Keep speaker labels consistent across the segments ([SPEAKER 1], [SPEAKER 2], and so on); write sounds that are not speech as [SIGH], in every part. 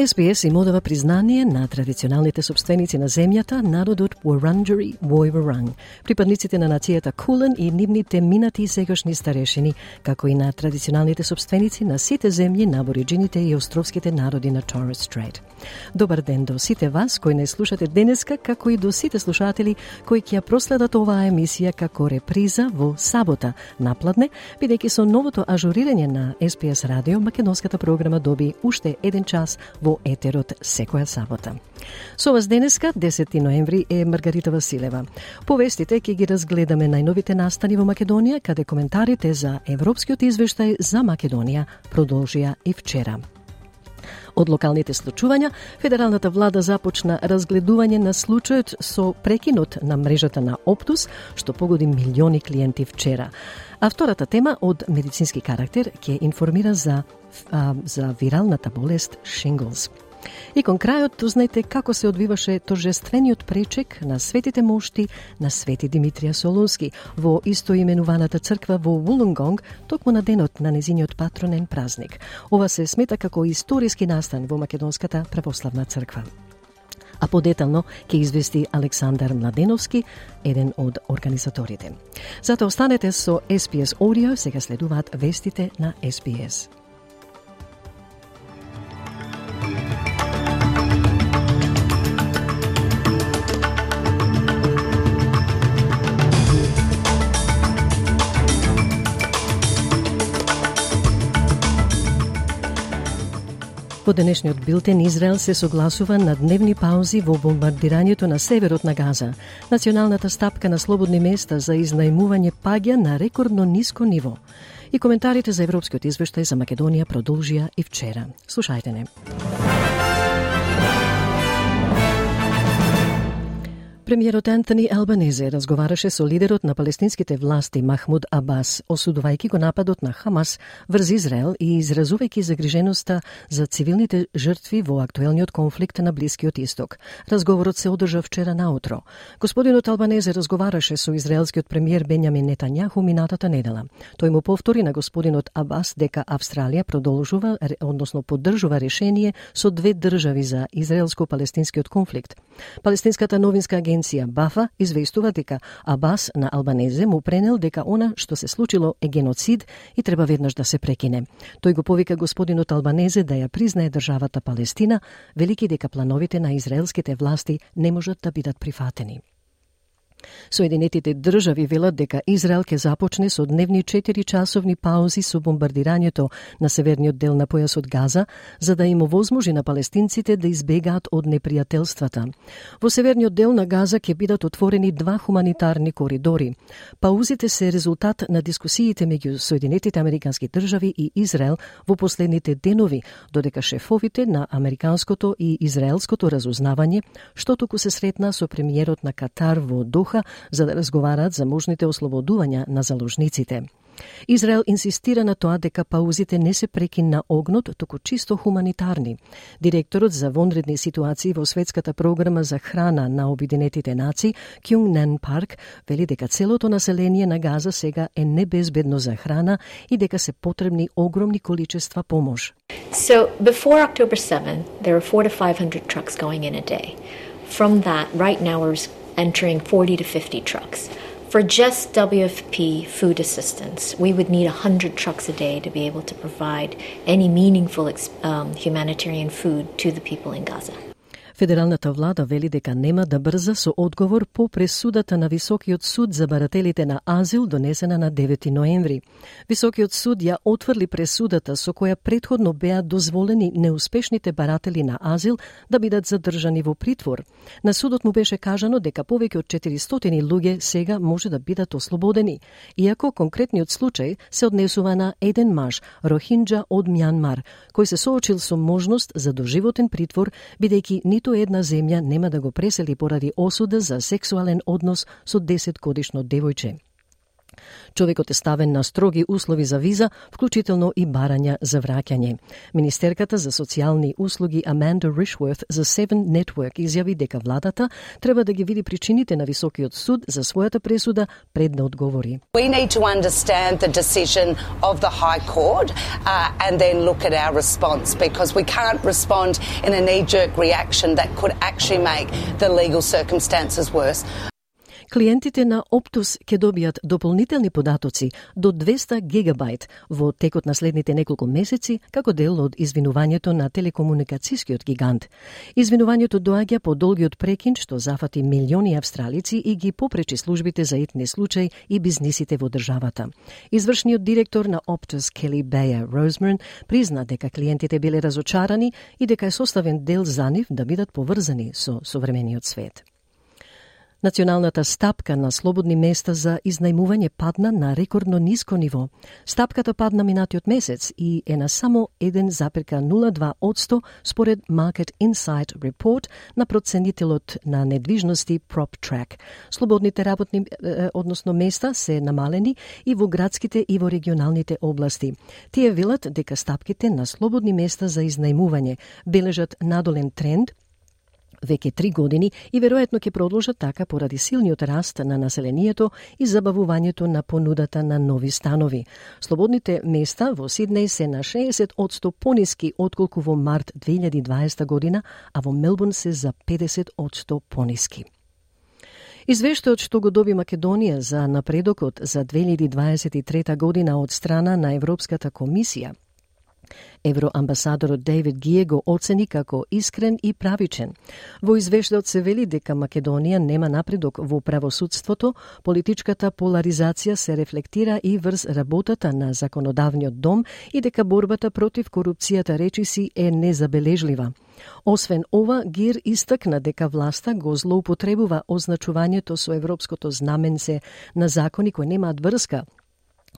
[SPEAKER 1] SBS им одава признание на традиционалните собственици на земјата, народот Wurundjeri Woiwurrung, припадниците на нацијата Кулен и нивните минати и сегашни старешини, како и на традиционалните собственици на сите земји на абориджините и островските народи на Torres Strait. Добар ден до сите вас кои не слушате денеска, како и до сите слушатели кои ќе ја проследат оваа емисија како реприза во сабота напладне, бидејќи со новото ажурирање на SBS радио македонската програма доби уште еден час во етерот секоја сабота. Со вас денеска, 10 ноември, е Маргарита Василева. Повестите ќе ги разгледаме најновите настани во Македонија, каде коментарите за Европскиот извештај за Македонија продолжија и вчера. Од локалните случувања, федералната влада започна разгледување на случајот со прекинот на мрежата на Оптус, што погоди милиони клиенти вчера. А втората тема од медицински карактер ќе информира за, а, за виралната болест шинглс. И кон крајот знаете како се одвиваше торжествениот пречек на светите мошти на Свети Димитрија Солунски во истоименуваната црква во Вулунгонг, токму на денот на незиниот патронен празник. Ова се смета како историски настан во Македонската православна црква а подетално ќе извести Александар Младеновски, еден од организаторите. Затоа останете со SPS Audio, сега следуваат вестите на SPS. Во денешниот билтен Израел се согласува на дневни паузи во бомбардирањето на северот на Газа. Националната стапка на слободни места за изнајмување паѓа на рекордно ниско ниво. И коментарите за Европскиот извештај за Македонија продолжија и вчера. Слушајте не. Премиерот Антони Албанезе разговараше со лидерот на палестинските власти Махмуд Абас, осудувајќи го нападот на Хамас врз Израел и изразувајќи загриженоста за цивилните жртви во актуелниот конфликт на Блискиот Исток. Разговорот се одржа вчера наутро. Господинот Албанезе разговараше со израелскиот премиер Бенјамин Нетањаху минатата недела. Тој му повтори на господинот Абас дека Австралија продолжува, односно поддржува решение со две држави за израелско-палестинскиот конфликт. Палестинската новинска агенција агенција Бафа известува дека Абас на Албанезе му пренел дека она што се случило е геноцид и треба веднаш да се прекине. Тој го повика господинот Албанезе да ја признае државата Палестина, велики дека плановите на израелските власти не можат да бидат прифатени. Соединетите држави велат дека Израел ќе започне со дневни 4 часовни паузи со бомбардирањето на северниот дел на појасот Газа, за да им овозможи на палестинците да избегаат од непријателствата. Во северниот дел на Газа ќе бидат отворени два хуманитарни коридори. Паузите се резултат на дискусиите меѓу Соединетите Американски држави и Израел во последните денови, додека шефовите на американското и израелското разузнавање, што току се сретна со премиерот на Катар во Дох. Доха за да разговараат за можните ослободувања на заложниците. Израел инсистира на тоа дека паузите не се прекин на огнот, туку чисто хуманитарни. Директорот за вонредни ситуации во Светската програма за храна на Обединетите нации, Кјунг Нен Парк, вели дека целото население на Газа сега е небезбедно за храна и дека се потребни огромни количества помош.
[SPEAKER 2] So, before October 7, there were 4 to 500 trucks going in a day. From that, right now we're entering 40 to 50 trucks. For just WFP food assistance, we would need 100 trucks a day to be able to provide any meaningful um, humanitarian food to the people in Gaza.
[SPEAKER 1] Федералната влада вели дека нема да брза со одговор по пресудата на Високиот суд за барателите на азил донесена на 9 ноември. Високиот суд ја отфрли пресудата со која предходно беа дозволени неуспешните баратели на азил да бидат задржани во притвор. На судот му беше кажано дека повеќе од 400 луѓе сега може да бидат ослободени, иако конкретниот случај се однесува на еден маж, Рохинджа од Мјанмар, кој се соочил со можност за доживотен притвор бидејќи ниту ниту една земја нема да го пресели поради осуда за сексуален однос со 10 годишно девојче. Човекот е ставен на строги услови за виза, вклучително и барања за враќање. Министерката за социјални услуги Аманда Ришворт за Seven Network изјави дека владата треба да ги види причините на Високиот суд за својата пресуда пред да одговори.
[SPEAKER 3] We need to understand the decision of the High Court uh, and then look at our response because we can't respond in a knee-jerk reaction that could actually make the legal circumstances worse.
[SPEAKER 1] Клиентите на Optus ќе добијат дополнителни податоци до 200 гигабайт во текот на следните неколку месеци како дел од извинувањето на телекомуникацијскиот гигант. Извинувањето доаѓа по долгиот прекин што зафати милиони австралици и ги попречи службите за итни случај и бизнисите во државата. Извршниот директор на Optus Келли Беја Розмерн призна дека клиентите биле разочарани и дека е составен дел за нив да бидат поврзани со современиот свет. Националната стапка на слободни места за изнајмување падна на рекордно ниско ниво. Стапката падна минатиот месец и е на само 1,02% според Market Insight Report на проценителот на недвижности PropTrack. Слободните работни, односно места се намалени и во градските и во регионалните области. Тие велат дека стапките на слободни места за изнајмување бележат надолен тренд веќе три години и веројатно ќе продолжат така поради силниот раст на населението и забавувањето на понудата на нови станови. Слободните места во Сиднеј се на 60% пониски отколку во март 2020 година, а во Мелбурн се за 50% пониски. Извештајот што го доби Македонија за напредокот за 2023 година од страна на Европската комисија Евроамбасадорот Дейвид Гие го оцени како искрен и правичен. Во извештајот се вели дека Македонија нема напредок во правосудството, политичката поларизација се рефлектира и врз работата на законодавниот дом и дека борбата против корупцијата речиси е незабележлива. Освен ова, Гир истакна дека власта го злоупотребува означувањето со европското знаменце на закони кои немаат врска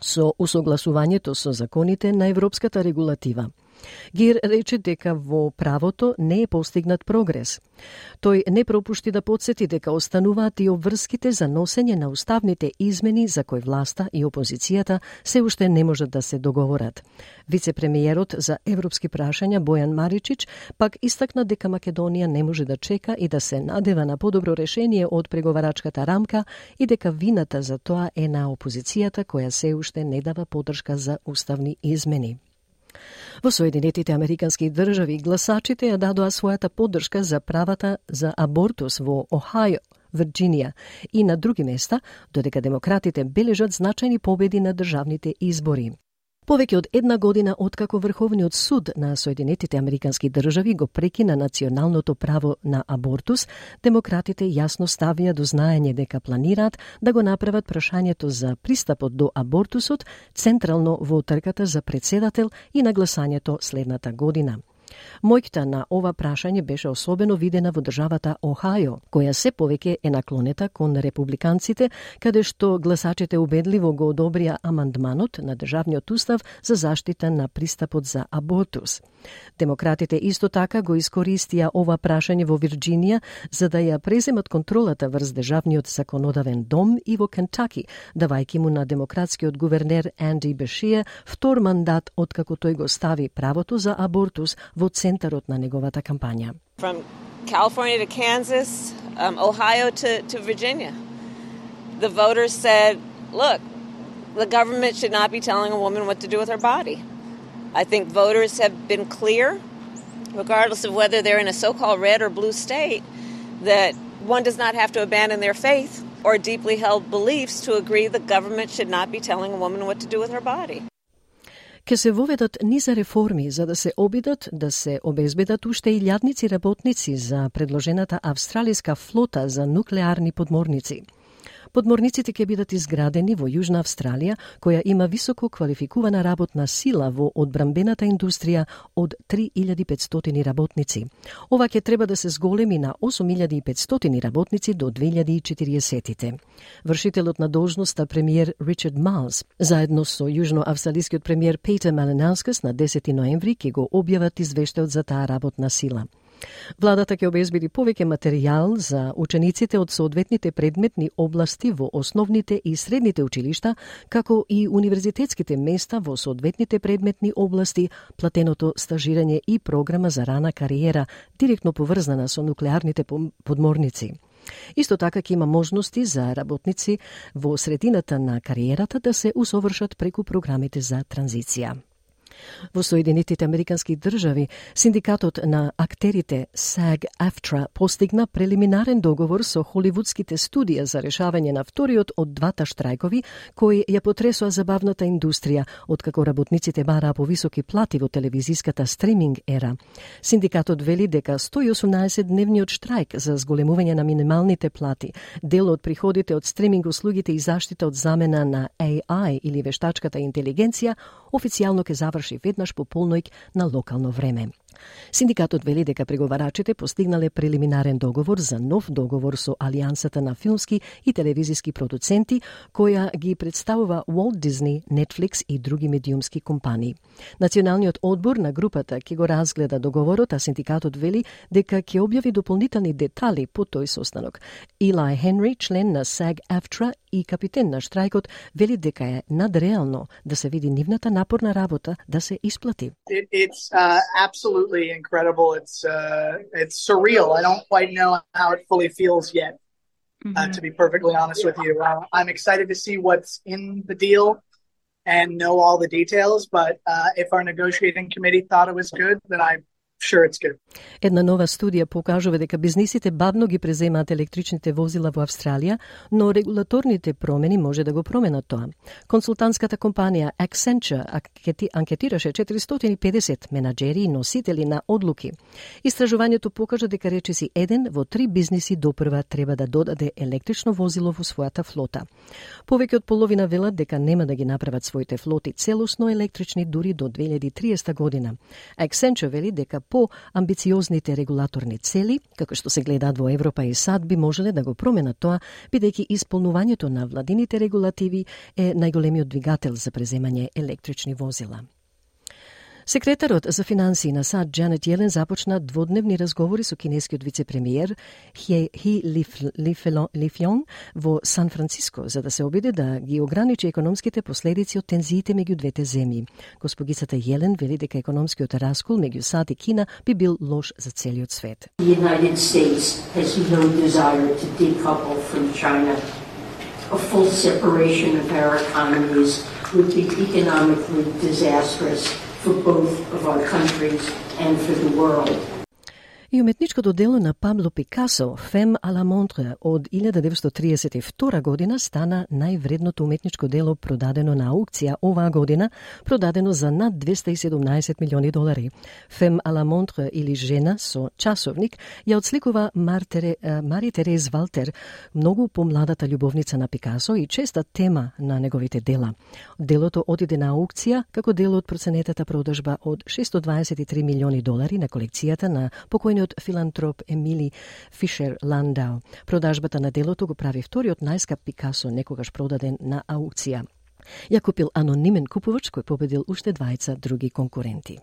[SPEAKER 1] со усогласувањето со законите на европската регулатива. Гир рече дека во правото не е постигнат прогрес. Тој не пропушти да подсети дека остануваат и обврските за носење на уставните измени за кои власта и опозицијата се уште не можат да се договорат. Вице-премиерот за европски прашања Бојан Маричич пак истакна дека Македонија не може да чека и да се надева на подобро решение од преговарачката рамка и дека вината за тоа е на опозицијата која се уште не дава подршка за уставни измени. Во Соединетите Американски држави гласачите ја дадоа својата поддршка за правата за абортус во Охајо, Вирджинија и на други места, додека демократите бележат значајни победи на државните избори. Повеќе од една година откако Врховниот суд на Соединетите Американски држави го прекина националното право на абортус, демократите јасно ставија до знаење дека планираат да го направат прашањето за пристапот до абортусот централно во трката за председател и на гласањето следната година. Мојкта на ова прашање беше особено видена во државата Охајо, која се повеќе е наклонета кон републиканците, каде што гласачите убедливо го одобрија амандманот на државниот устав за заштита на пристапот за абортус. Демократите исто така го искористија ова прашање во Вирџинија за да ја преземат контролата врз државниот законодавен дом и во Кентаки, давајќи му на демократскиот гувернер Анди Бешија втор мандат откако тој го стави правото за абортус во центарот на неговата кампања.
[SPEAKER 4] From California to Kansas, um, Ohio to, to Virginia. The voters said, look, the government should not be telling a woman what to do with her body. I think voters have been clear, regardless of whether they're in a so called red or blue state, that one does not have to abandon their faith or deeply held beliefs to agree the government should not be telling a woman what to do with her body.
[SPEAKER 1] Ке се воведат низа реформи за да се обидат да се обезбедат уште илјадници работници за предложената австралиска флота за нуклеарни подморници. Подморниците ќе бидат изградени во Јужна Австралија, која има високо квалификувана работна сила во одбрамбената индустрија од 3500 работници. Ова ќе треба да се зголеми на 8500 работници до 2040-тите. Вршителот на должноста премиер Ричард Малс, заедно со јужноавстралискиот премиер Пейтер Маленаускас на 10 ноември ќе го објават извештајот за таа работна сила. Владата ќе обезбеди повеќе материјал за учениците од соодветните предметни области во основните и средните училишта, како и универзитетските места во соодветните предметни области, платеното стажирање и програма за рана кариера, директно поврзана со нуклеарните подморници. Исто така ќе има можности за работници во средината на кариерата да се усовршат преку програмите за транзиција. Во Соединетите Американски држави, синдикатот на актерите SAG-AFTRA постигна прелиминарен договор со холивудските студија за решавање на вториот од двата штрајкови кои ја потресоа забавната индустрија, откако работниците бараа повисоки плати во телевизиската стриминг ера. Синдикатот вели дека 118 дневниот штрајк за зголемување на минималните плати, дел од приходите од стриминг услугите и заштита од замена на AI или вештачката интелигенција официјално ќе заврши веднаш по полноќ на локално време. Синдикатот вели дека преговарачите постигнале прелиминарен договор за нов договор со Алијансата на филмски и телевизиски продуценти, која ги представува Walt Disney, Netflix и други медиумски компании. Националниот одбор на групата ќе го разгледа договорот, а синдикатот вели дека ќе објави дополнителни детали по тој состанок. Илај Хенри, член на SAG-AFTRA и капитен на штрајкот, вели дека е надреално да се види нивната напорна работа да се исплати.
[SPEAKER 5] It, it's uh, absolutely incredible. It's uh, it's surreal. I don't quite know how it fully feels yet. Mm-hmm. Uh, to be perfectly honest with you, uh, I'm excited to see what's in the deal and know all the details. But uh, if our negotiating committee thought it was good, then I sure it's good.
[SPEAKER 1] Една нова студија покажува дека бизнисите бавно ги преземаат електричните возила во Австралија, но регулаторните промени може да го променат тоа. Консултантската компанија Accenture анкетираше 450 менаџери и носители на одлуки. Истражувањето покажа дека речиси еден во три бизниси допрва треба да додаде електрично возило во својата флота. Повеќе од половина велат дека нема да ги направат своите флоти целосно електрични дури до 2030 година. Accenture вели дека по амбициозните регулаторни цели, како што се гледаат во Европа и САД, би можеле да го променат тоа, бидејќи исполнувањето на владините регулативи е најголемиот двигател за преземање електрични возила. Секретарот за финансии на САД Джанет Јелен започна дводневни разговори со кинескиот вице-премиер Хи, Хи Лифјон во Сан Франциско за да се обиде да ги ограничи економските последици од тензиите меѓу двете земји. Госпогицата Јелен вели дека економскиот раскол меѓу САД и Кина би бил лош за целиот свет.
[SPEAKER 6] The United States has no desire to decouple from China. A full separation of our economies would be economically disastrous for both of our countries and for the world.
[SPEAKER 1] И уметничкото дело на Пабло Пикасо, Фем ала Монтре, од 1932 година стана највредното уметничко дело продадено на аукција оваа година, продадено за над 217 милиони долари. Фем ала Монтре или жена со часовник ја отсликува Мартере, Мари Терез Валтер, многу помладата љубовница на Пикасо и честа тема на неговите дела. Делото одиде на аукција како дел од проценетата продажба од 623 милиони долари на колекцијата на покојниот големиот филантроп Емили Фишер Ландау. Продажбата на делото го прави вториот најскап Пикасо некогаш продаден на аукција. Ја купил анонимен купувач кој победил уште двајца други конкуренти.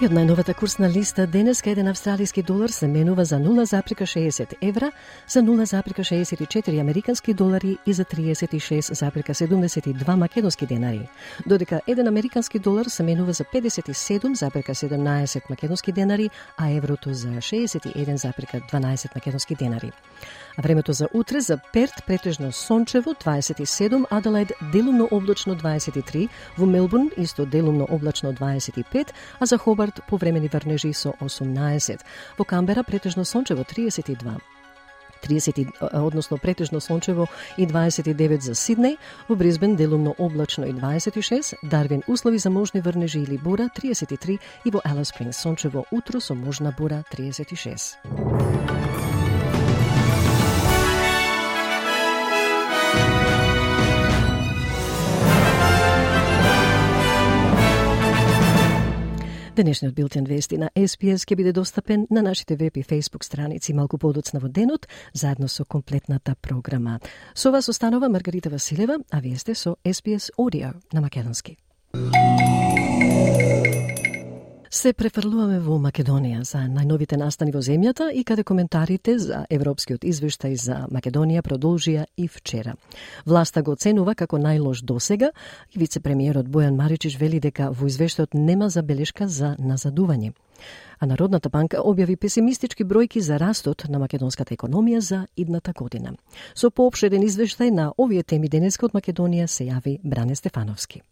[SPEAKER 1] И од најновата курсна листа денеска еден австралиски долар се менува за 0,60 евра, за 0,64 американски долари и за 36,72 македонски денари, додека еден американски долар се менува за 57,17 македонски денари, а еврото за 61,12 македонски денари. А времето за утре за Перт претежно сончево 27, Аделаид делумно облачно 23, во Мелбурн исто делумно облачно 25, а за Хобарт повремени врнежи со 18. Во Камбера претежно сончево 32. 30 односно претежно сончево и 29 за Сиднеј, во Брисбен делумно облачно и 26, Дарвин услови за можни врнежи или бура 33 и во Алис Спрингс сончево утро со можна бура 36. Денешниот билтен вести на SPS ќе биде достапен на нашите веб и Facebook страници малку подоцна во денот, заедно со комплетната програма. Со вас останува Маргарита Василева, а вие сте со SPS Audio на Македонски. Се префрлуваме во Македонија за најновите настани во земјата и каде коментарите за европскиот извештај за Македонија продолжија и вчера. Власта го оценува како најлош досега и вице-премиерот Бојан Маричиш вели дека во извештајот нема забелешка за назадување. А Народната банка објави песимистички бројки за растот на македонската економија за идната година. Со поопшеден извештај на овие теми денеска од Македонија се јави Бране Стефановски.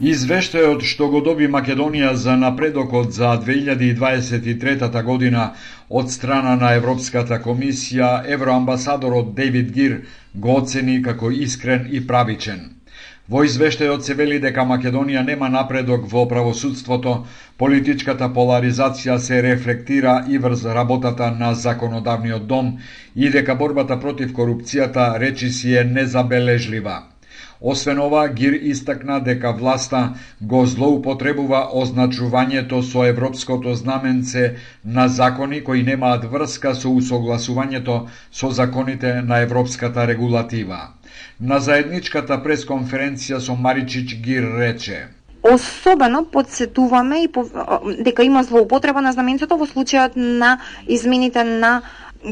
[SPEAKER 7] Извештајот што го доби Македонија за напредокот за 2023 година од страна на Европската комисија, евроамбасадорот Дейвид Гир го оцени како искрен и правичен. Во извештајот се вели дека Македонија нема напредок во правосудството, политичката поларизација се рефлектира и врз работата на законодавниот дом и дека борбата против корупцијата речиси е незабележлива. Освен ова, Гир истакна дека власта го злоупотребува означувањето со европското знаменце на закони кои немаат врска со усогласувањето со законите на европската регулатива. На заедничката пресконференција со Маричич Гир рече
[SPEAKER 8] Особено подсетуваме и дека има злоупотреба на знаменцето во случајот на измените на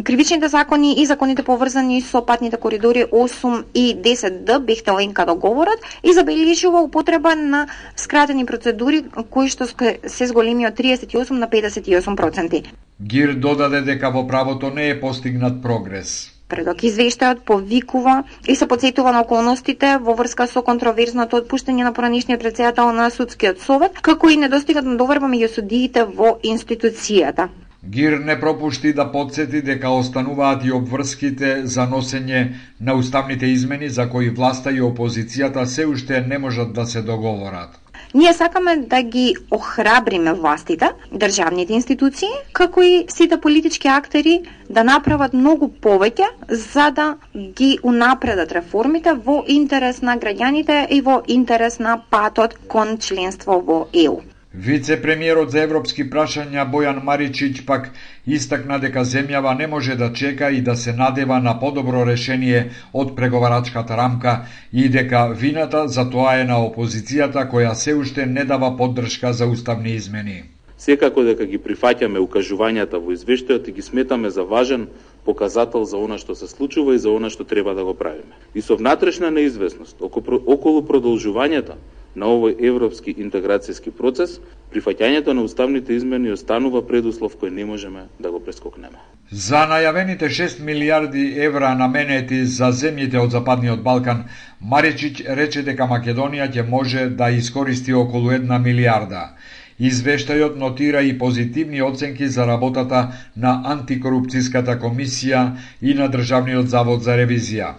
[SPEAKER 8] кривичните закони и законите поврзани со патните коридори 8 и 10Д Бехтеленка договорот и забележува употреба на скратени процедури кои што се зголеми од 38 на 58%.
[SPEAKER 7] Гир додаде дека во правото не е постигнат прогрес.
[SPEAKER 8] Предок извештајот повикува и се подсетува на околностите во врска со контроверзното отпуштање на поранишниот председател на судскиот совет, како и недостигот на доверба меѓу судиите во институцијата.
[SPEAKER 7] Гир не пропушти да подсети дека остануваат и обврските за носење на уставните измени за кои власта и опозицијата се уште не можат да се договорат.
[SPEAKER 8] Ние сакаме да ги охрабриме властите, државните институции, како и сите политички актери да направат многу повеќе за да ги унапредат реформите во интерес на граѓаните и во интерес на патот кон членство во ЕУ.
[SPEAKER 7] Вице-премиерот за европски прашања Бојан Маричич пак истакна дека земјава не може да чека и да се надева на подобро решение од преговарачката рамка и дека вината за тоа е на опозицијата која се уште не дава поддршка за уставни измени.
[SPEAKER 9] Секако дека ги прифаќаме укажувањата во извештајот и ги сметаме за важен показател за она што се случува и за она што треба да го правиме. И со внатрешна неизвестност околу продолжувањето на овој европски интеграцијски процес, прифаќањето на уставните измени останува предуслов кој не можеме да го прескокнеме.
[SPEAKER 7] За најавените 6 милиарди евра наменети за земјите од Западниот Балкан, Маричич рече дека Македонија ќе може да искористи околу една милиарда. Извештајот нотира и позитивни оценки за работата на антикорупцијската комисија и на Државниот завод за ревизија.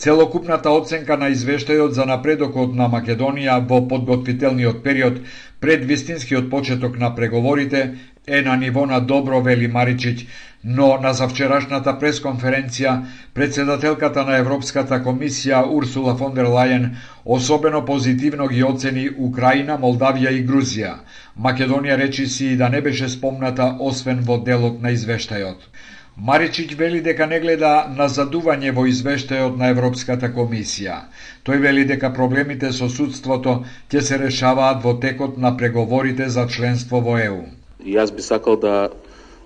[SPEAKER 7] Целокупната оценка на извештајот за напредокот на Македонија во подготвителниот период пред вистинскиот почеток на преговорите е на ниво на добро, вели Маричич, но на завчерашната пресконференција председателката на Европската комисија Урсула фон дер Лајен особено позитивно ги оцени Украина, Молдавија и Грузија. Македонија речи си и да не беше спомната освен во делот на извештајот. Маричич вели дека не гледа на задување во извештајот на Европската комисија. Тој вели дека проблемите со судството ќе се решаваат во текот на преговорите за членство во ЕУ.
[SPEAKER 9] Јас би сакал да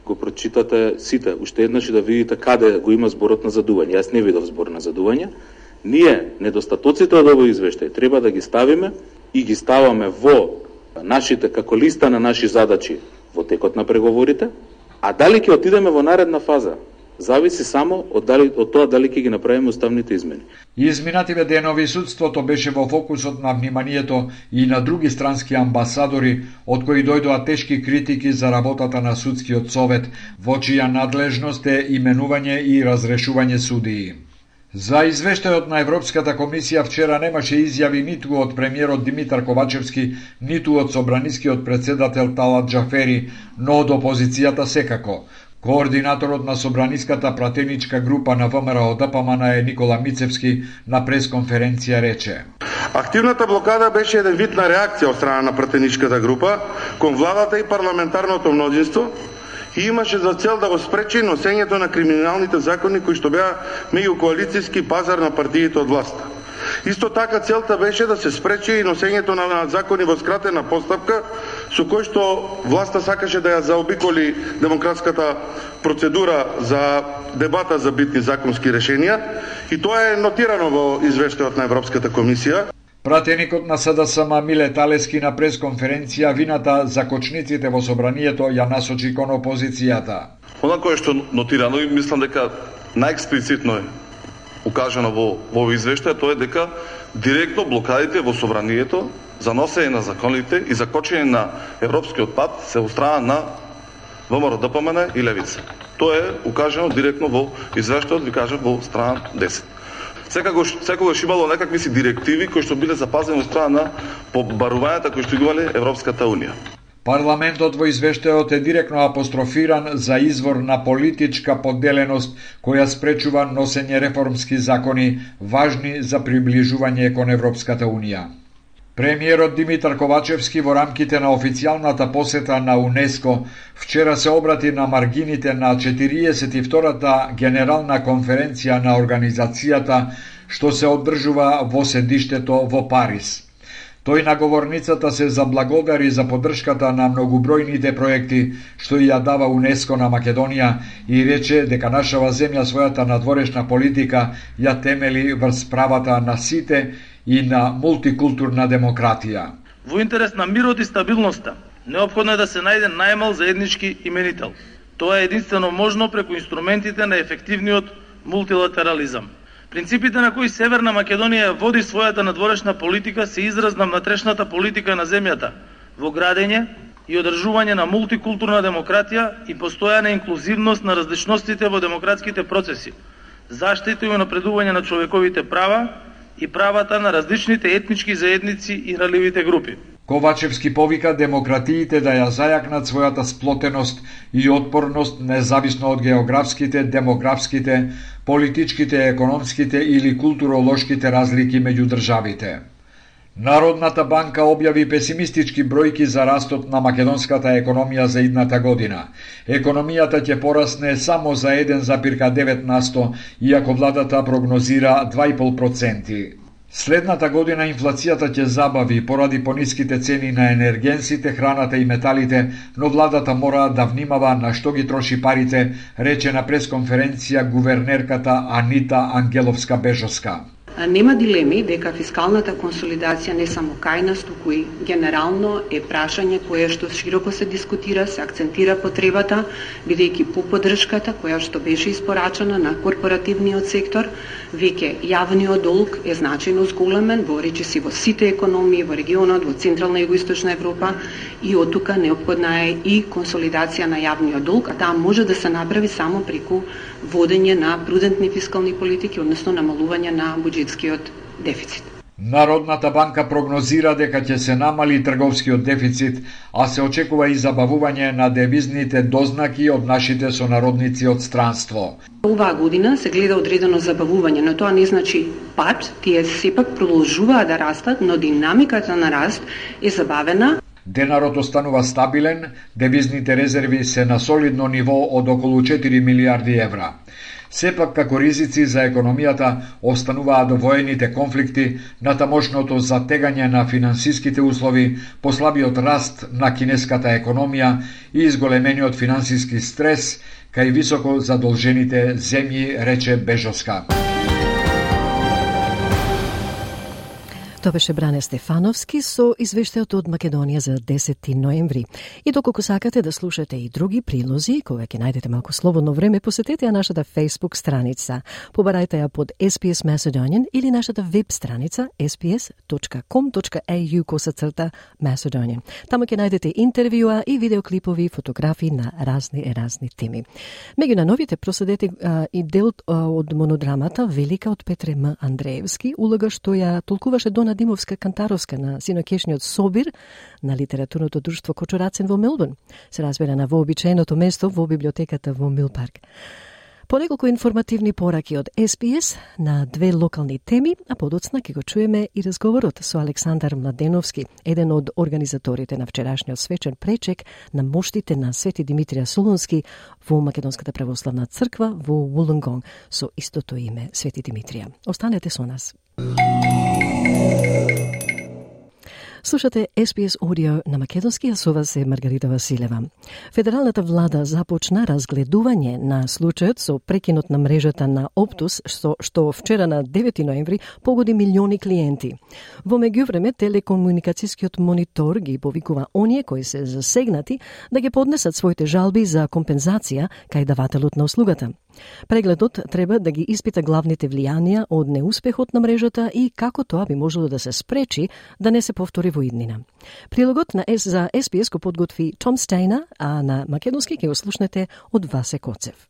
[SPEAKER 9] го прочитате сите, уште еднаш и да видите каде го има зборот на задување. Јас не видов збор на задување. Ние, недостатоците од овој извештај, треба да ги ставиме и ги ставаме во нашите, како листа на наши задачи во текот на преговорите, А дали ќе отидеме во наредна фаза? Зависи само од, дали, од тоа дали ќе ги направиме уставните измени.
[SPEAKER 7] Изминативе денови судството беше во фокусот на вниманието и на други странски амбасадори, од кои дојдоа тешки критики за работата на судскиот совет, во чија надлежност е именување и разрешување судии. За извештајот на Европската комисија вчера немаше изјави ниту од премиерот Димитар Ковачевски, ниту од собранискиот председател Талат Джафери, но од опозицијата секако. Координаторот на Собраниската пратеничка група на ВМРО ДПМН е Никола Мицевски на пресконференција рече.
[SPEAKER 10] Активната блокада беше еден вид на реакција од страна на пратеничката група кон владата и парламентарното мнозинство и имаше за цел да го спречи носењето на криминалните закони кои што беа меѓу коалицијски пазар на партиите од власта. Исто така целта беше да се спречи и носењето на закони во скратена постапка со кој што власта сакаше да ја заобиколи демократската процедура за дебата за битни законски решенија и тоа е нотирано во извештајот на Европската комисија.
[SPEAKER 7] Пратеникот на СДСМ Миле Талески на пресконференција вината за кочниците во собранието ја насочи кон опозицијата.
[SPEAKER 11] Она кое што нотирано и мислам дека најексплицитно е укажано во во извештај тоа е дека директно блокадите во собранието за носење на законите и за кочење на европскиот пат се од страна на ВМРО ДПМН и Левица. Тоа е укажано директно во извештајот, ви кажа, во страна 10. Секогаш, секогаш имало некакви си директиви кои што биле запазени од страна на побарувањата кои што ги Европската Унија.
[SPEAKER 7] Парламентот во извештајот е директно апострофиран за извор на политичка подделеност која спречува носење реформски закони важни за приближување кон Европската Унија. Премиерот Димитар Ковачевски во рамките на официјалната посета на УНЕСКО вчера се обрати на маргините на 42-та генерална конференција на организацијата што се одржува во седиштето во Париз. Тој на говорницата се заблагодари за поддршката на многубројните проекти што ја дава УНЕСКО на Македонија и рече дека нашава земја својата надворешна политика ја темели врз правата на сите и на мултикултурна демократија.
[SPEAKER 12] Во интерес на мирот и стабилноста, необходно е да се најде најмал заеднички именител. Тоа е единствено можно преку инструментите на ефективниот мултилатерализам. Принципите на кои Северна Македонија води својата надворешна политика се израз на внатрешната политика на земјата во градење и одржување на мултикултурна демократија и постојана инклузивност на различностите во демократските процеси, заштита и напредување на човековите права и правата на различните етнички заедници и раливите групи.
[SPEAKER 7] Ковачевски повика демократиите да ја зајакнат својата сплотеност и отпорност независно од географските, демографските, политичките, економските или културолошките разлики меѓу државите. Народната банка објави песимистички бројки за растот на македонската економија за идната година. Економијата ќе порасне само за 1,9 насто, иако владата прогнозира 2,5%. Следната година инфлацијата ќе забави поради пониските цени на енергенсите, храната и металите, но владата мора да внимава на што ги троши парите, рече на пресконференција гувернерката Анита Ангеловска-Бежоска.
[SPEAKER 13] Нема дилеми дека фискалната консолидација не само кај нас, туку и генерално е прашање кое што широко се дискутира, се акцентира потребата, бидејќи по поддршката која што беше испорачена на корпоративниот сектор, веќе јавниот долг е значајно зголемен во речиси во сите економии во регионот, во Централна и Југоисточна Европа и од тука неопходна е и консолидација на јавниот долг, а таа може да се направи само преку водење на прудентни фискални политики, односно намалување на буџетскиот дефицит.
[SPEAKER 7] Народната банка прогнозира дека ќе се намали трговскиот дефицит, а се очекува и забавување на девизните дознаки од нашите сонародници од странство.
[SPEAKER 13] Оваа година се гледа одредено забавување, но тоа не значи пат, тие сепак продолжуваат да растат, но динамиката на раст е забавена
[SPEAKER 7] Денарот останува стабилен, девизните резерви се на солидно ниво од околу 4 милиарди евра. Сепак, како ризици за економијата остануваат воените конфликти, натамошното затегање на финансиските услови, послабиот раст на кинеската економија и изголемениот финансиски стрес кај високо задолжените земји, рече Бежоска.
[SPEAKER 1] Тоа беше Бране Стефановски со извештајот од Македонија за 10 ноември. И доколку сакате да слушате и други прилози, кога ќе најдете малку слободно време, посетете ја нашата Facebook страница. Побарајте ја под SPS Macedonian или нашата веб страница sps.com.au косацрта Macedonian. Таму ќе најдете интервјуа и видеоклипови, фотографии на разни и разни теми. Меѓу на новите проследете а, и дел а, од монодрамата Велика од Петре М. Андреевски, улога што ја толкуваше Дона Димовска Кантаровска на синокешниот собир на литературното друштво Кочорацен во Мелбурн. Се разбира на вообичаеното место во библиотеката во Милпарк. По неколку информативни пораки од СПС на две локални теми, а подоцна ќе го чуеме и разговорот со Александар Младеновски, еден од организаторите на вчерашниот свечен пречек на моштите на Свети Димитрија Солунски во Македонската православна црква во Вулунгонг со истото име Свети Димитрија. Останете со нас. Música Слушате SPS Audio на македонски, а со вас е Маргарита Василева. Федералната влада започна разгледување на случајот со прекинот на мрежата на Оптус, што, што вчера на 9 ноември погоди милиони клиенти. Во меѓувреме, телекомуникацијскиот монитор ги повикува оние кои се засегнати да ги поднесат своите жалби за компензација кај давателот на услугата. Прегледот треба да ги испита главните влијанија од неуспехот на мрежата и како тоа би можело да се спречи да не се повтори во иднина. Прилогот на С за СПС го подготви Том Стейна, а на македонски ќе го слушнете од Васе Коцев.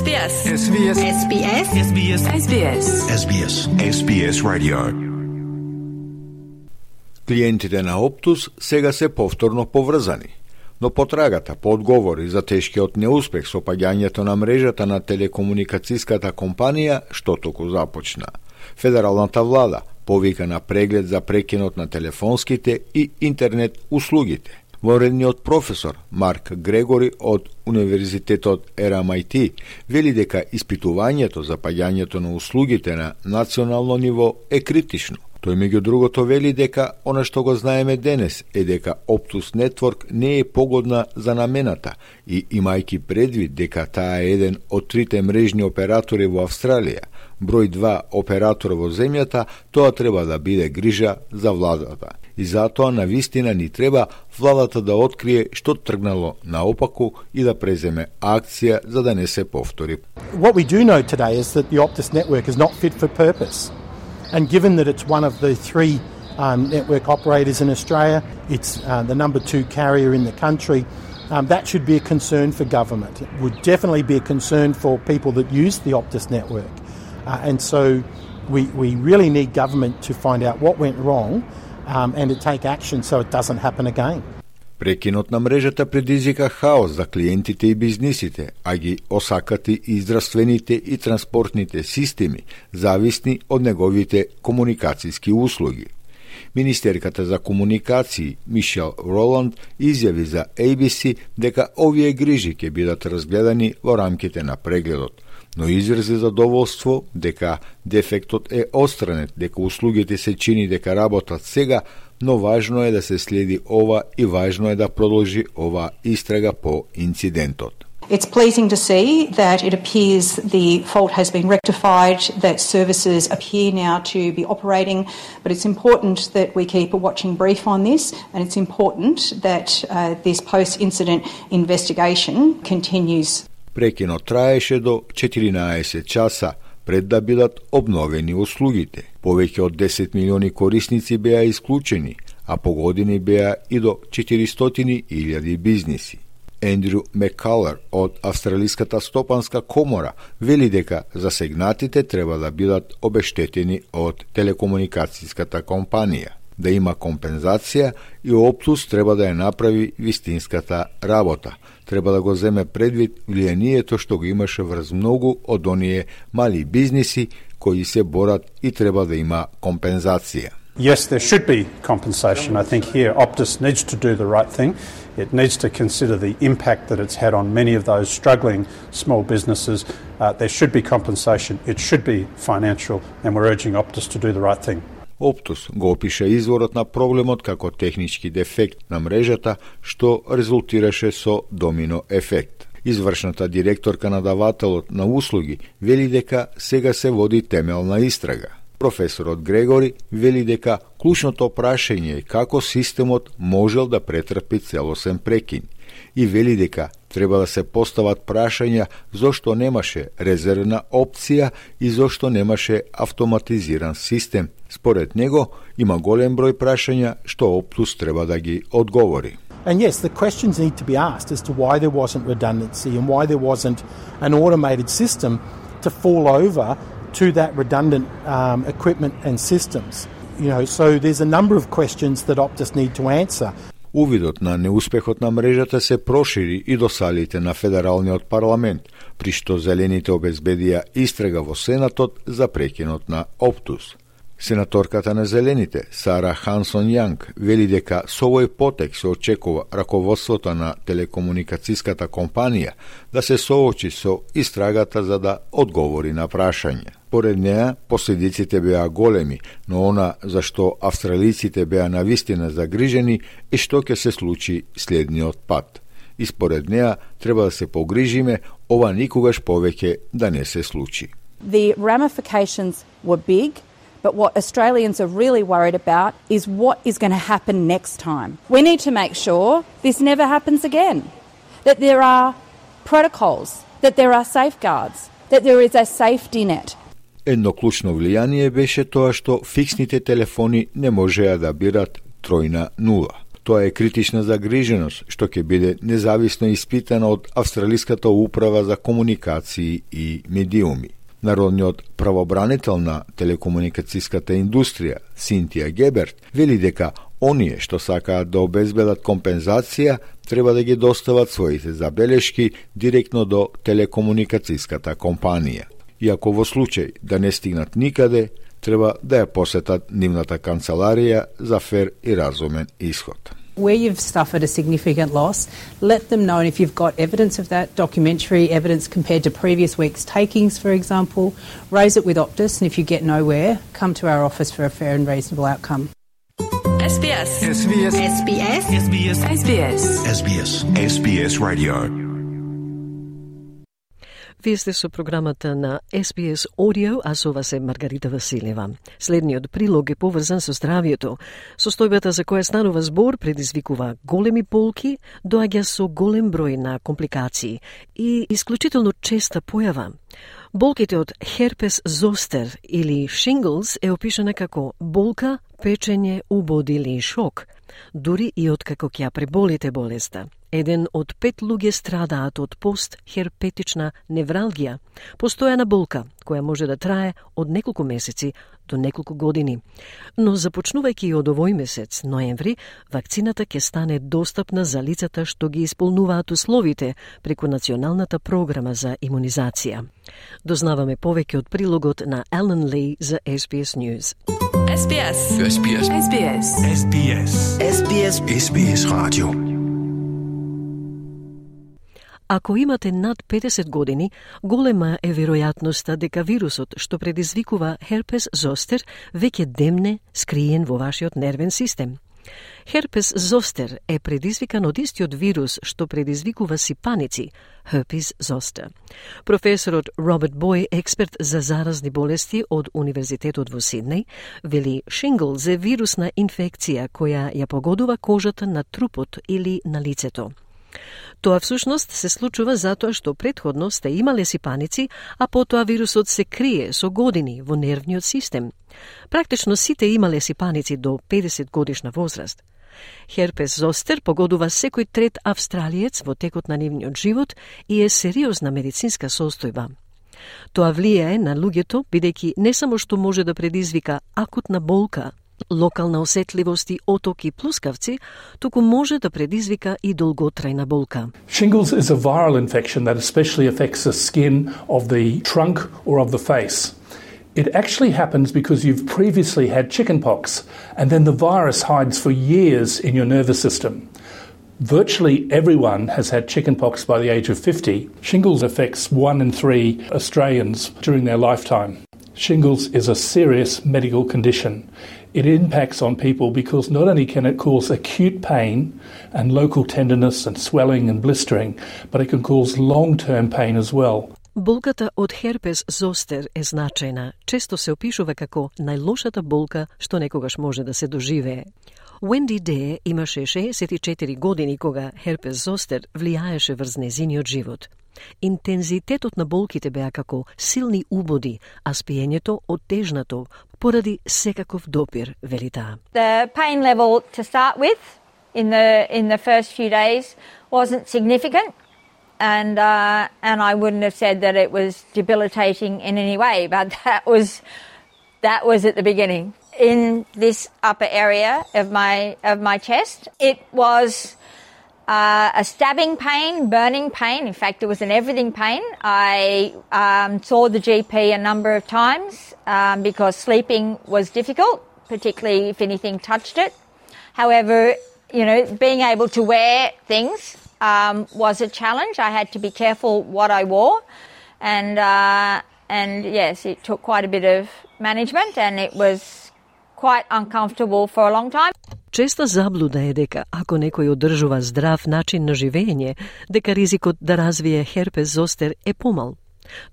[SPEAKER 14] SBS. SBS. SBS. SBS. SBS. SBS. SBS Radio.
[SPEAKER 15] Клиентите на Оптус сега се повторно поврзани, но потрагата по одговори за тешкиот неуспех со паѓањето на мрежата на телекомуникацијската компанија што току започна. Федералната влада повика на преглед за прекинот на телефонските и интернет услугите. Воредниот професор Марк Грегори од Универзитетот RMIT вели дека испитувањето за паѓањето на услугите на национално ниво е критично Тој меѓу другото вели дека она што го знаеме денес е дека Optus Network не е погодна за намената и имајќи предвид дека таа е еден од трите мрежни оператори во Австралија, број 2 оператор во земјата, тоа треба да биде грижа за владата. И затоа на вистина ни треба владата да открие што тргнало наопаку и да преземе акција за да не се повтори.
[SPEAKER 16] What we do know today is that the Optus network is not fit for purpose. And given that it's one of the three um, network operators in Australia, it's uh, the number two carrier in the country. Um, that should be a concern for government. It would definitely be a concern for people that use the Optus network. Uh, and so we, we really need government to find out what went wrong um, and to take action so it doesn't happen again.
[SPEAKER 15] Прекинот на мрежата предизвика хаос за клиентите и бизнисите, а ги осакати и здравствените и транспортните системи, зависни од неговите комуникацијски услуги. Министерката за комуникации Мишел Роланд изјави за ABC дека овие грижи ќе бидат разгледани во рамките на прегледот, но изрази задоволство дека дефектот е остранет, дека услугите се чини дека работат сега, но важно е да се следи ова и важно е да продолжи ова истрага по инцидентот.
[SPEAKER 17] It's pleasing to see that it appears the fault has been rectified, that services appear now to be operating, but it's important that we keep a watching brief on this, and it's important that uh, this post incident investigation continues.
[SPEAKER 15] Прекинот траеше до 14 часа Пред да бидат обновени услугите. Повеќе од 10 милиони корисници беа исклучени, а по години беа и до 400.000 бизниси. Ендрю Меккалер од Австралиската стопанска комора вели дека засегнатите треба да бидат обештетени од телекомуникацијската компанија да има компензација и Оптус треба да ја направи вистинската работа. Треба да го земе предвид влијанието што го имаше врз многу од оние мали бизниси кои се борат и треба да има компензација.
[SPEAKER 18] Yes, there should be compensation. I think here Optus needs to do the right thing. It needs to consider the impact that it's had on many of those struggling small businesses. Uh, there should be compensation. It should be financial, and we're urging Optus to do the right thing.
[SPEAKER 15] Оптус го опиша изворот на проблемот како технички дефект на мрежата што резултираше со домино ефект. Извршната директорка на давателот на услуги вели дека сега се води темелна истрага. Професорот Грегори вели дека клучното прашање е како системот можел да претрпи целосен прекин и вели дека треба да се постават прашања зошто немаше резервна опција и зошто немаше автоматизиран систем. Според него има голем број прашања што Оптус треба да ги одговори.
[SPEAKER 16] And yes, the questions need to be asked as to why there wasn't redundancy and why there wasn't an automated system to fall over to that redundant um, equipment and systems. You know, so there's a number of questions that Optus need to answer.
[SPEAKER 15] Увидот на неуспехот на мрежата се прошири и до салите на Федералниот парламент, при што зелените обезбедија истрага во Сенатот за прекинот на Оптус. Сенаторката на Зелените, Сара Хансон Јанг, вели дека со овој потек се очекува раководството на телекомуникацијската компанија да се соочи со истрагата за да одговори на прашање. Поред неа, последиците беа големи, но она за што австралиците беа навистина загрижени е што ќе се случи следниот пат. И според неа треба да се погрижиме ова никогаш повеќе да не се случи.
[SPEAKER 19] The ramifications were big But what Australians are really worried about is what is going to happen next time. We need to make sure this never happens again, that there are protocols, that there are safeguards, that there is a safety net.
[SPEAKER 15] Едно клучно влијание беше тоа што фиксните телефони не можеа да бират тројна нула. Тоа е критична загриженост што ќе биде независно испитана од Австралиската управа за комуникации и медиуми. Народниот правобранител на телекомуникацијската индустрија, Синтија Геберт, вели дека оние што сакаат да обезбедат компензација треба да ги достават своите забелешки директно до телекомуникацијската компанија. Иако во случај да не стигнат никаде, треба да ја посетат нивната канцеларија за фер и разумен исход.
[SPEAKER 20] Where you've suffered a significant loss, let them know. And if you've got evidence of that, documentary evidence compared to previous week's takings, for example, raise it with Optus. And if you get nowhere, come to our office for a fair and reasonable outcome.
[SPEAKER 14] SBS. SBS. SBS. SBS. SBS. SBS. SBS Radio.
[SPEAKER 1] Вие сте со програмата на SBS Audio, а со вас е Маргарита Василева. Следниот прилог е поврзан со здравјето. Состојбата за која станува збор предизвикува големи болки, доаѓа со голем број на компликации и исклучително честа појава. Болките од херпес зостер или шинглс е опишана како болка, печење, убод или шок, дури и од како ќе преболите болеста. Еден од пет луѓе страдаат од постхерпетична невралгија, постојана болка која може да трае од неколку месеци до неколку години. Но започнувајќи од овој месец, ноември, вакцината ќе стане достапна за лицата што ги исполнуваат условите преку Националната програма за имунизација. Дознаваме повеќе од прилогот на Елен Ли за SBS News.
[SPEAKER 14] SBS. SBS. SBS. SBS. SBS. SBS Radio.
[SPEAKER 1] Ако имате над 50 години, голема е веројатноста дека вирусот што предизвикува херпес зостер веќе демне скриен во вашиот нервен систем. Херпес зостер е предизвикан од истиот вирус што предизвикува сипаници, herpes zoster. Професорот Роберт Бој, експерт за заразни болести од Универзитетот во Сиднеј, вели шингл е вирусна инфекција која ја погодува кожата на трупот или на лицето. Тоа всушност се случува затоа што предходно сте имале сипаници, а потоа вирусот се крие со години во нервниот систем. Практично сите имале сипаници до 50 годишна возраст. Херпес зостер погодува секој трет австралиец во текот на нивниот живот и е сериозна медицинска состојба. Тоа влијае на луѓето бидејќи не само што може да предизвика акутна болка, локална осетливост и отоки плускавци, туку може да предизвика и долготрајна болка.
[SPEAKER 21] Shingles is a viral infection that especially affects the skin of the trunk or of the face. It actually happens because you've previously had chickenpox and then the virus hides for years in your nervous system. Virtually everyone has had chickenpox by the age of 50. Shingles affects one in three Australians during their lifetime. Shingles is a serious medical condition. It impacts on people because not only can it cause acute pain and local tenderness and swelling and blistering, but it can cause long term pain as well.
[SPEAKER 1] Болката од херпес зостер е значајна. Често се опишува како најлошата болка што некогаш може да се доживее. Wendy Де имаше 64 години кога херпес зостер влијаеше врз незиниот живот. Интензитетот на болките беа како силни убоди, а спиењето оттежнато поради секаков допир, вели таа.
[SPEAKER 22] The pain level to start with in the in the first few days wasn't significant and uh, and I wouldn't have said that it was debilitating in any way, but [LAUGHS] that was that was at the beginning. In this upper area of my of my chest, it was uh, a stabbing pain, burning pain. In fact, it was an everything pain. I um, saw the GP a number of times um, because sleeping was difficult, particularly if anything touched it. However, you know, being able to wear things um, was a challenge. I had to be careful what I wore, and uh, and yes, it took quite a bit of management, and it was quite uncomfortable for a long time.
[SPEAKER 1] Честа заблуда е дека ако некој одржува здрав начин на живење, дека ризикот да развие херпес зостер е помал.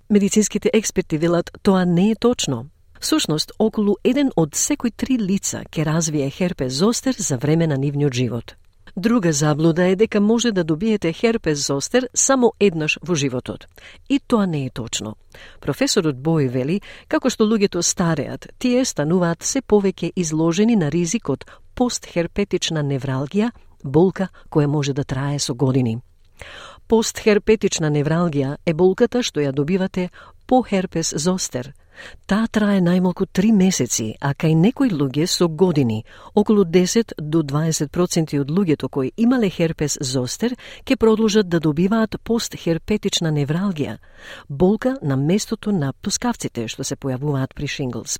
[SPEAKER 1] Медицинските експерти велат тоа не е точно. Сушност, околу еден од секој три лица ќе развие херпес зостер за време на нивниот живот. Друга заблуда е дека може да добиете херпес зостер само еднаш во животот. И тоа не е точно. Професорот Бој вели, како што луѓето стареат, тие стануваат се повеќе изложени на ризикот постхерпетична невралгија, болка која може да трае со години. Постхерпетична невралгија е болката што ја добивате по херпес зостер. Таа трае најмалку 3 месеци, а кај некои луѓе со години, околу 10 до 20% од луѓето кои имале херпес зостер, ќе продолжат да добиваат постхерпетична невралгија, болка на местото на плоскавците што се појавуваат при шинглс.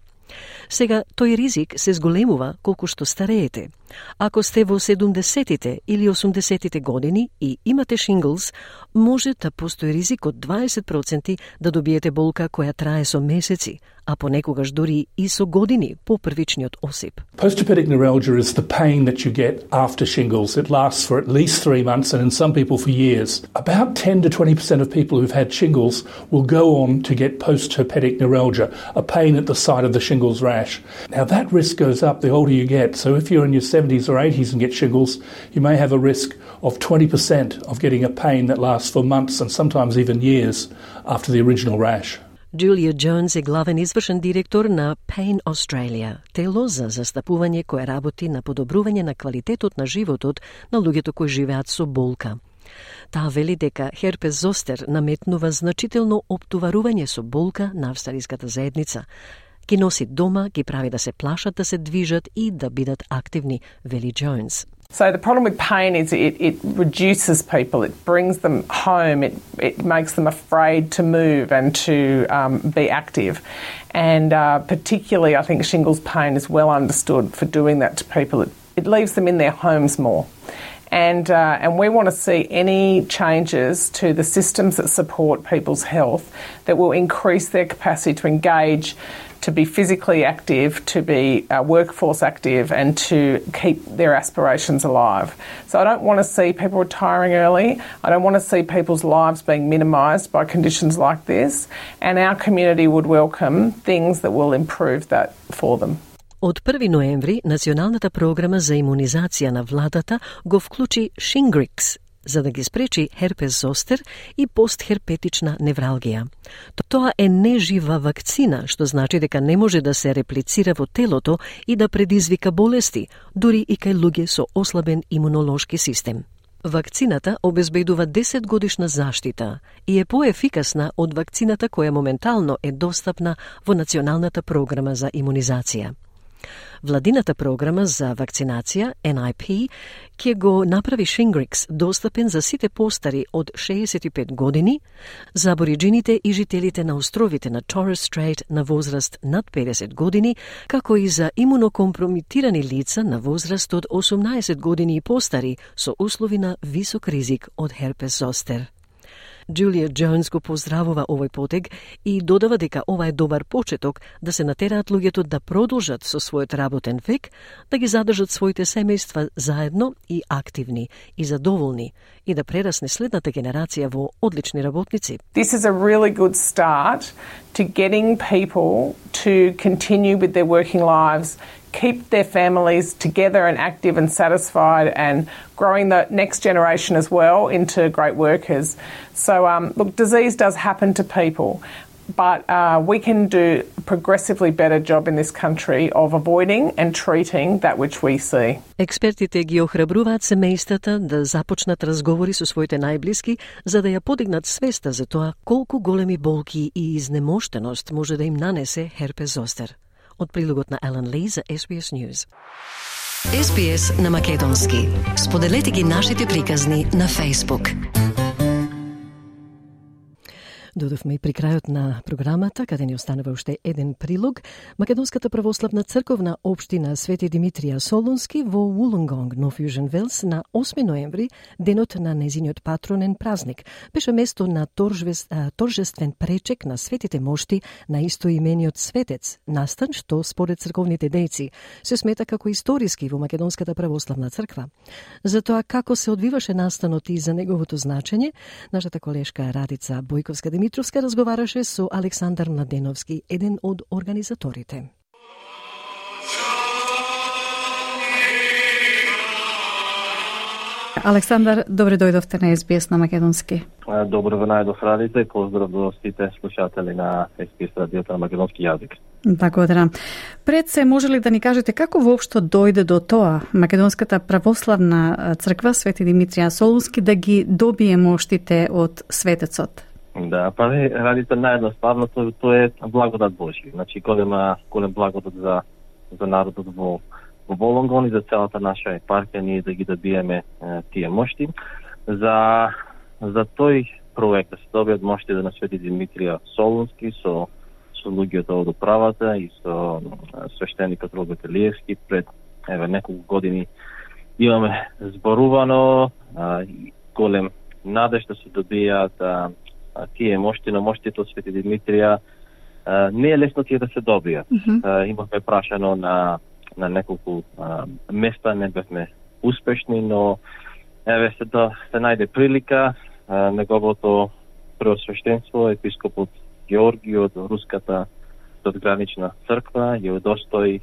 [SPEAKER 1] Сега, тој ризик се зголемува колку што стареете. Ако сте во 70-тите или 80-тите години и имате шинглс, може да постои ризик од 20% да добиете болка која трае со месеци, а понекогаш дури и со години по првичниот осип.
[SPEAKER 21] Postherpetic neuralgia is the pain that you get after shingles. It lasts for at least three months and in some people for years. About 10 to 20% of people who've had shingles will go on to get postherpetic neuralgia, a pain at the site of the shingles rash. Now that risk goes up the older you get. So if you're in your 70s or 80s and get shingles, you may have a risk of 20% of getting a pain that lasts for months and sometimes even years after the original rash.
[SPEAKER 1] Джулија Джонс е главен извршен директор на Pain Australia, тело за застапување кое работи на подобрување на квалитетот на животот на луѓето кои живеат со болка. Таа вели дека херпес зостер наметнува значително оптоварување со болка на австралиската заедница, ги носи дома, ги прави да се плашат да се движат и да бидат активни, вели Джонс.
[SPEAKER 23] So the problem with pain is it, it reduces people, it brings them home, it, it makes them afraid to move and to um, be active. And uh, particularly, I think shingles pain is well understood for doing that to people. It, it leaves them in their homes more. And, uh, and we want to see any changes to the systems that support people's health that will increase their capacity to engage to be physically active, to be uh, workforce active, and to keep their aspirations alive. So I don't want to see people retiring early. I don't want to see people's lives being minimised by conditions like this. And our community would welcome things that will improve that for them.
[SPEAKER 1] Од 1 ноември, Националната програма за имунизација на владата го вклучи Шингрикс за да ги спречи херпес зостер и постхерпетична невралгија. Тоа е нежива вакцина, што значи дека не може да се реплицира во телото и да предизвика болести, дури и кај луѓе со ослабен имунолошки систем. Вакцината обезбедува 10 годишна заштита и е поефикасна од вакцината која моментално е достапна во Националната програма за имунизација. Владината програма за вакцинација, NIP, ќе го направи Шингрикс достапен за сите постари од 65 години, за абориджините и жителите на островите на Торрес Стрейт на возраст над 50 години, како и за имунокомпромитирани лица на возраст од 18 години и постари со услови на висок ризик од херпес зостер. Джулија Джонс го поздравува овој потег и додава дека ова е добар почеток да се натераат луѓето да продолжат со својот работен век, да ги задржат своите семејства заедно и активни и задоволни и да прерасне следната генерација во одлични работници.
[SPEAKER 23] This is a really good start to getting people to continue with their working lives keep their families together and active and satisfied and growing the next generation as well into great workers. So, um, look, disease does happen to people, but uh, we can do a progressively better job in this country of avoiding and treating that which we see.
[SPEAKER 1] Експертите ги охрабруваат семејствата да започнат разговори со своите најблиски за да ја подигнат свеста за тоа колку големи болки и изнемоштеност може да им нанесе херпес зостер. Од прилогот на Елен Ли за SBS News.
[SPEAKER 24] SBS на Македонски. Споделете ги нашите приказни на Facebook.
[SPEAKER 1] Додовме и при крајот на програмата, каде ни останува уште еден прилог. Македонската православна црковна општина Свети Димитрија Солунски во Улунгонг, Нов Јужен Велс, на 8 ноември, денот на незиниот патронен празник, беше место на торжвес, торжествен пречек на светите мошти на истоимениот светец, настан што според црковните дејци се смета како историски во Македонската православна црква. За тоа како се одвиваше настанот и за неговото значење, нашата колешка Радица Бојковска Димитрија Митровска разговараше со Александар Младеновски, еден од организаторите.
[SPEAKER 25] Александар, добре дојдовте на СБС на Македонски.
[SPEAKER 26] Добро ве најдов радите и поздрав до сите слушатели на СБС радиото на македонски јазик.
[SPEAKER 25] Благодарам. Пред се може ли да ни кажете како воопшто дојде до тоа Македонската православна црква Свети Димитрија Солунски да ги добие моштите од светецот?
[SPEAKER 26] Да, па не, радите наједноставно, тоа, тоа е благодат Божи. Значи, голема, голем благодат за, за народот во, во Волонгон и за целата наша епархија, ние да ги добиеме е, тие мошти. За, за тој проект да се добиат мошти да на Свети Димитрија Солунски со, со луѓето од управата и со свештеникот Роберт Елиевски пред еве неколку години имаме зборувано а, голем надеж да се добијат а, тие мошти на моштите од Свети Димитрија не е лесно тие да се добијат. Mm -hmm. Имавме прашано на на неколку а, места, не бевме успешни, но еве се да се најде прилика а, неговото преосвещенство епископот Георги од руската задгранична црква ја удостои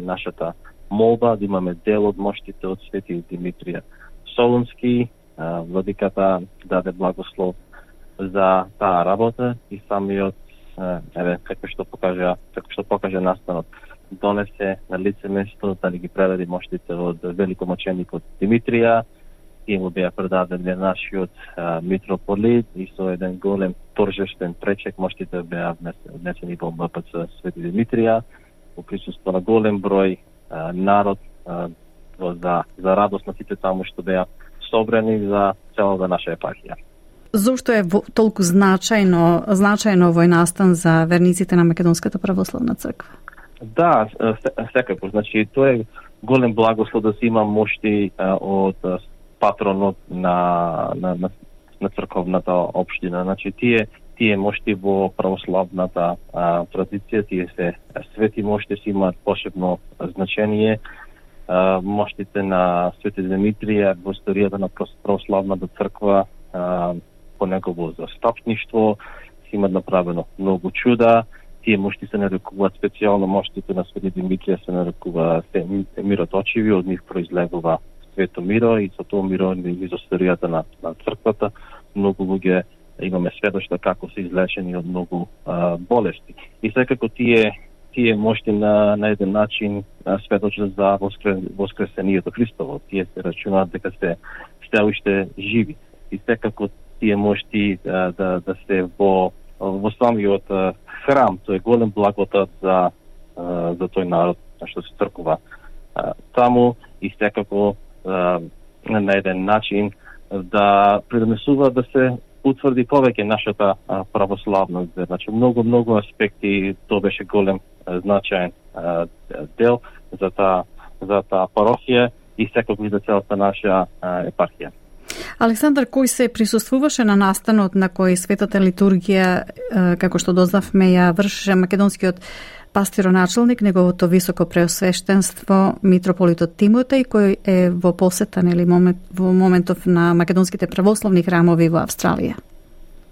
[SPEAKER 26] нашата молба да имаме дел од моштите од Свети Димитрија Солунски. Владиката даде благослов за таа работа и самиот еве како што покажа како што покажа настанот донесе на лице место да ги предаде моштите од великомоченикот Димитрија и му беа предадени нашиот а, митрополит и со еден голем торжештен пречек моштите беа внесени во МПЦ Свети Димитрија во присуство на голем број а, народ а, за, за радост на сите таму што беа собрани за целата наша епархија.
[SPEAKER 25] Зошто е толку значајно, значајно овој настан за верниците на Македонската православна црква?
[SPEAKER 26] Да, секако. Значи, тоа е голем благослов да се има мошти од патронот на, на, на, на црковната општина. Значи, тие тие мошти во православната а, традиција, тие се свети мошти се имаат посебно значение. А, моштите на Свети Димитрија во историјата на православната црква а, по негово застапништво, си имат направено многу чуда, тие мошти се нарекуваат специјално моштите на Свети Димитрија се нарекува се мироточиви, од нив произлегува свето миро и со тоа миро низ историјата на, на црквата многу луѓе имаме сведоштва како се излечени од многу а, болести. И секако тие тие мошти на, на еден начин сведочат за воскре, воскресението Христово. Тие се рачунаат дека се се уште живи. И секако тие мошти да, да, да се во во самиот храм, тој е голем благодат за за тој народ што се тркува таму и секако на еден начин да придонесува да се утврди повеќе нашата православност. Значи многу многу аспекти тоа беше голем значаен дел за таа за таа парохија и секако за целата наша епархија.
[SPEAKER 25] Александар, кој се присуствуваше на настанот на кој светата литургија, како што дознавме, ја вршеше македонскиот пастироначалник, неговото високо преосвештенство митрополитот Тимотеј, кој е во посета нели момент, во моментов на македонските православни храмови во Австралија.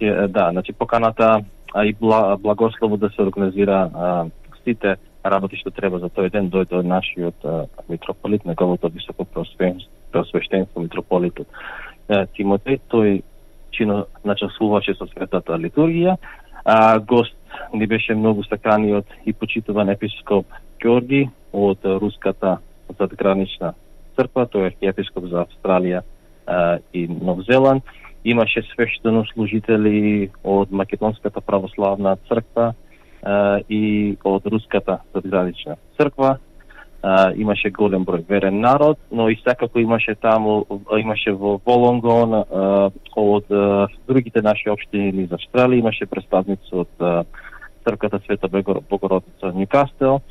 [SPEAKER 26] Е, да, значи поканата а и благослово да се организира а, сите работи што треба за тој ден дојде од нашиот а, митрополит, неговото високо преосвештенство митрополитот Тимотеј. Тој чино начасуваше со светата литургија. А, гост ни беше многу стаканиот и почитуван епископ Ѓорги од руската задгранична црква, тој е епископ за Австралија а, и Нов Зеланд. Имаше свештено служители од Македонската православна црква а, и од руската задгранична црква. А, имаше голем број верен народ, но и секако имаше таму, имаше во Волонгон а, од а, другите наши општини из Австралија, имаше представници од а, црквата Света Богородица Ньюкастел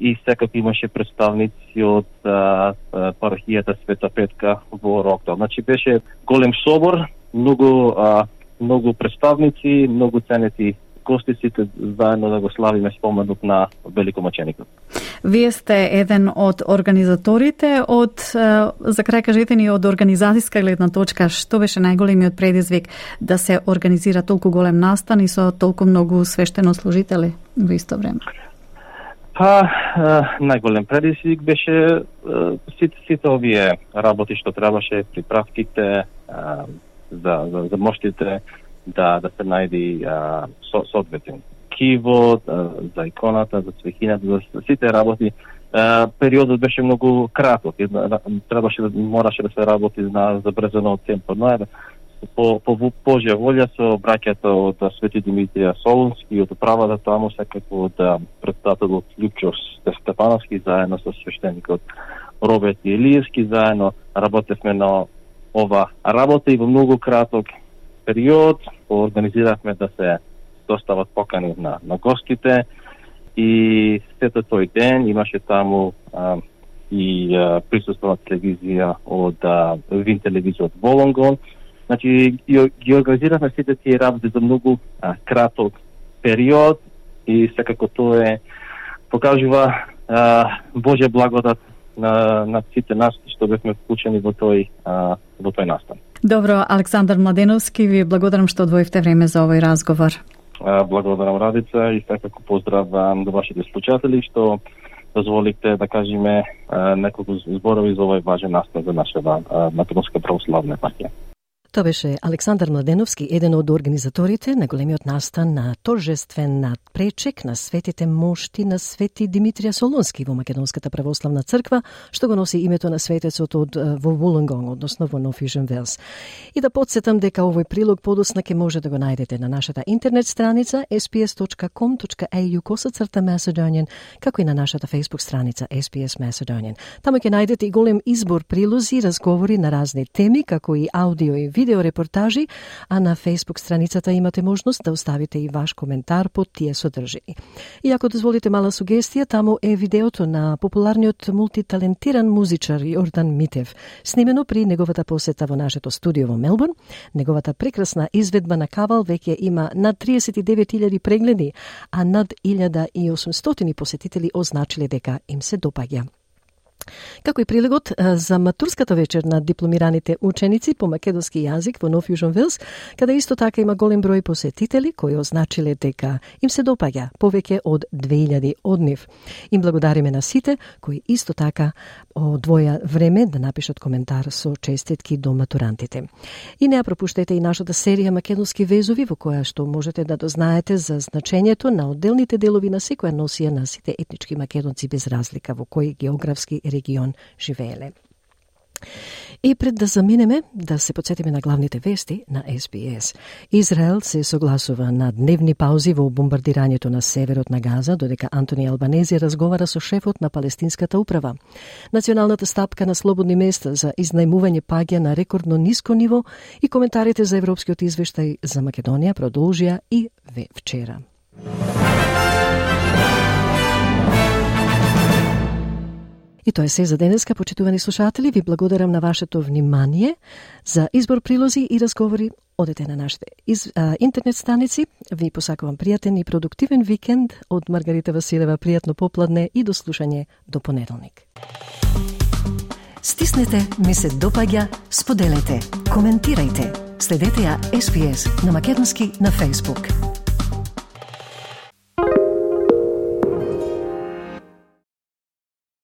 [SPEAKER 26] и секако имаше представници од парахијата Света Петка во Рокто. Значи беше голем собор, многу а, многу представници, многу ценети гости сите заедно да го славиме споменот на великомаченикот.
[SPEAKER 25] Вие сте еден од организаторите од за крај кажете ни од организацијска гледна точка што беше најголемиот предизвик да се организира толку голем настан и со толку многу свештенослужители во исто време?
[SPEAKER 26] Па, најголем предизвик беше сите, сите овие работи што требаше, приправките, за, за, за моштите, да, да се најди со, соодветен киво, за иконата, за цвехината, за сите работи. А, периодот беше многу краток, требаше да мораше да се работи на забрзано од темпо, но по, по Божја волја со браќата од Свети Димитрија Солунски и од управата таму секако од председателот Лјупчов Степановски заедно со свештеникот Роберт Илиевски заедно работевме на ова работа и во многу краток период организиравме да се достават покани на, на гостите и сето тој ден имаше таму а, и а, присуствува телевизија од а, Вин телевизија од Волонгон. Значи, ги, ги организиравме сите тие работи за многу а, краток период и секако тоа е покажува а, Божја благодат на, на сите нас што бевме вклучени во тој а, во тој настан.
[SPEAKER 25] Добро, Александар Младеновски, ви благодарам што одвоивте време за овој разговор.
[SPEAKER 26] Благодарам Радица и секако поздравам до вашите слушатели што дозволите да кажеме неколку зборови за овој важен настан за нашата Македонска православна партија.
[SPEAKER 1] Тоа беше Александар Младеновски, еден од организаторите на големиот настан на торжествен надпречек на светите мошти на Свети Димитрија Солунски во Македонската православна црква, што го носи името на светецот од во Вулонгонг, односно во Нофижен Велс. И да подсетам дека овој прилог подосна ке може да го најдете на нашата интернет страница sps.com.au косацрта Macedonian, како и на нашата Facebook страница SPS Macedonian. Таму ќе најдете и голем избор прилози, разговори на разни теми, како и аудио и видеорепортажи, а на Facebook страницата имате можност да оставите и ваш коментар под тие содржини. И ако дозволите мала сугестија, таму е видеото на популарниот мултиталентиран музичар Јордан Митев, снимено при неговата посета во нашето студио во Мелбурн. Неговата прекрасна изведба на Кавал веќе има над 39.000 прегледи, а над 1.800 посетители означиле дека им се допаѓа. Како и прилегот за матурската вечер на дипломираните ученици по македонски јазик во Нов Јужен Вилс, каде исто така има голем број посетители кои означиле дека им се допаѓа повеќе од 2000 од нив. Им благодариме на сите кои исто така одвоја време да напишат коментар со честитки до матурантите. И не пропуштете и нашата серија Македонски везови во која што можете да дознаете за значењето на одделните делови на секоја носија на сите етнички македонци без разлика во кој географски регион живееле. И пред да заминеме, да се подсетиме на главните вести на СБС. Израел се согласува на дневни паузи во бомбардирањето на северот на Газа, додека Антони Албанези разговара со шефот на палестинската управа. Националната стапка на слободни места за изнајмување паѓа на рекордно ниско ниво и коментарите за европскиот извештај за Македонија продолжија и вчера. И тоа е се за денеска, почитувани слушатели. Ви благодарам на вашето внимание за избор прилози и разговори. Одете на нашите из, а, интернет станици. Ви посакувам пријатен и продуктивен викенд од Маргарита Василева. Пријатно попладне и до слушање до понеделник.
[SPEAKER 24] Стиснете, ми се допаѓа, споделете, коментирајте. Следете ја SPS на Македонски на Facebook.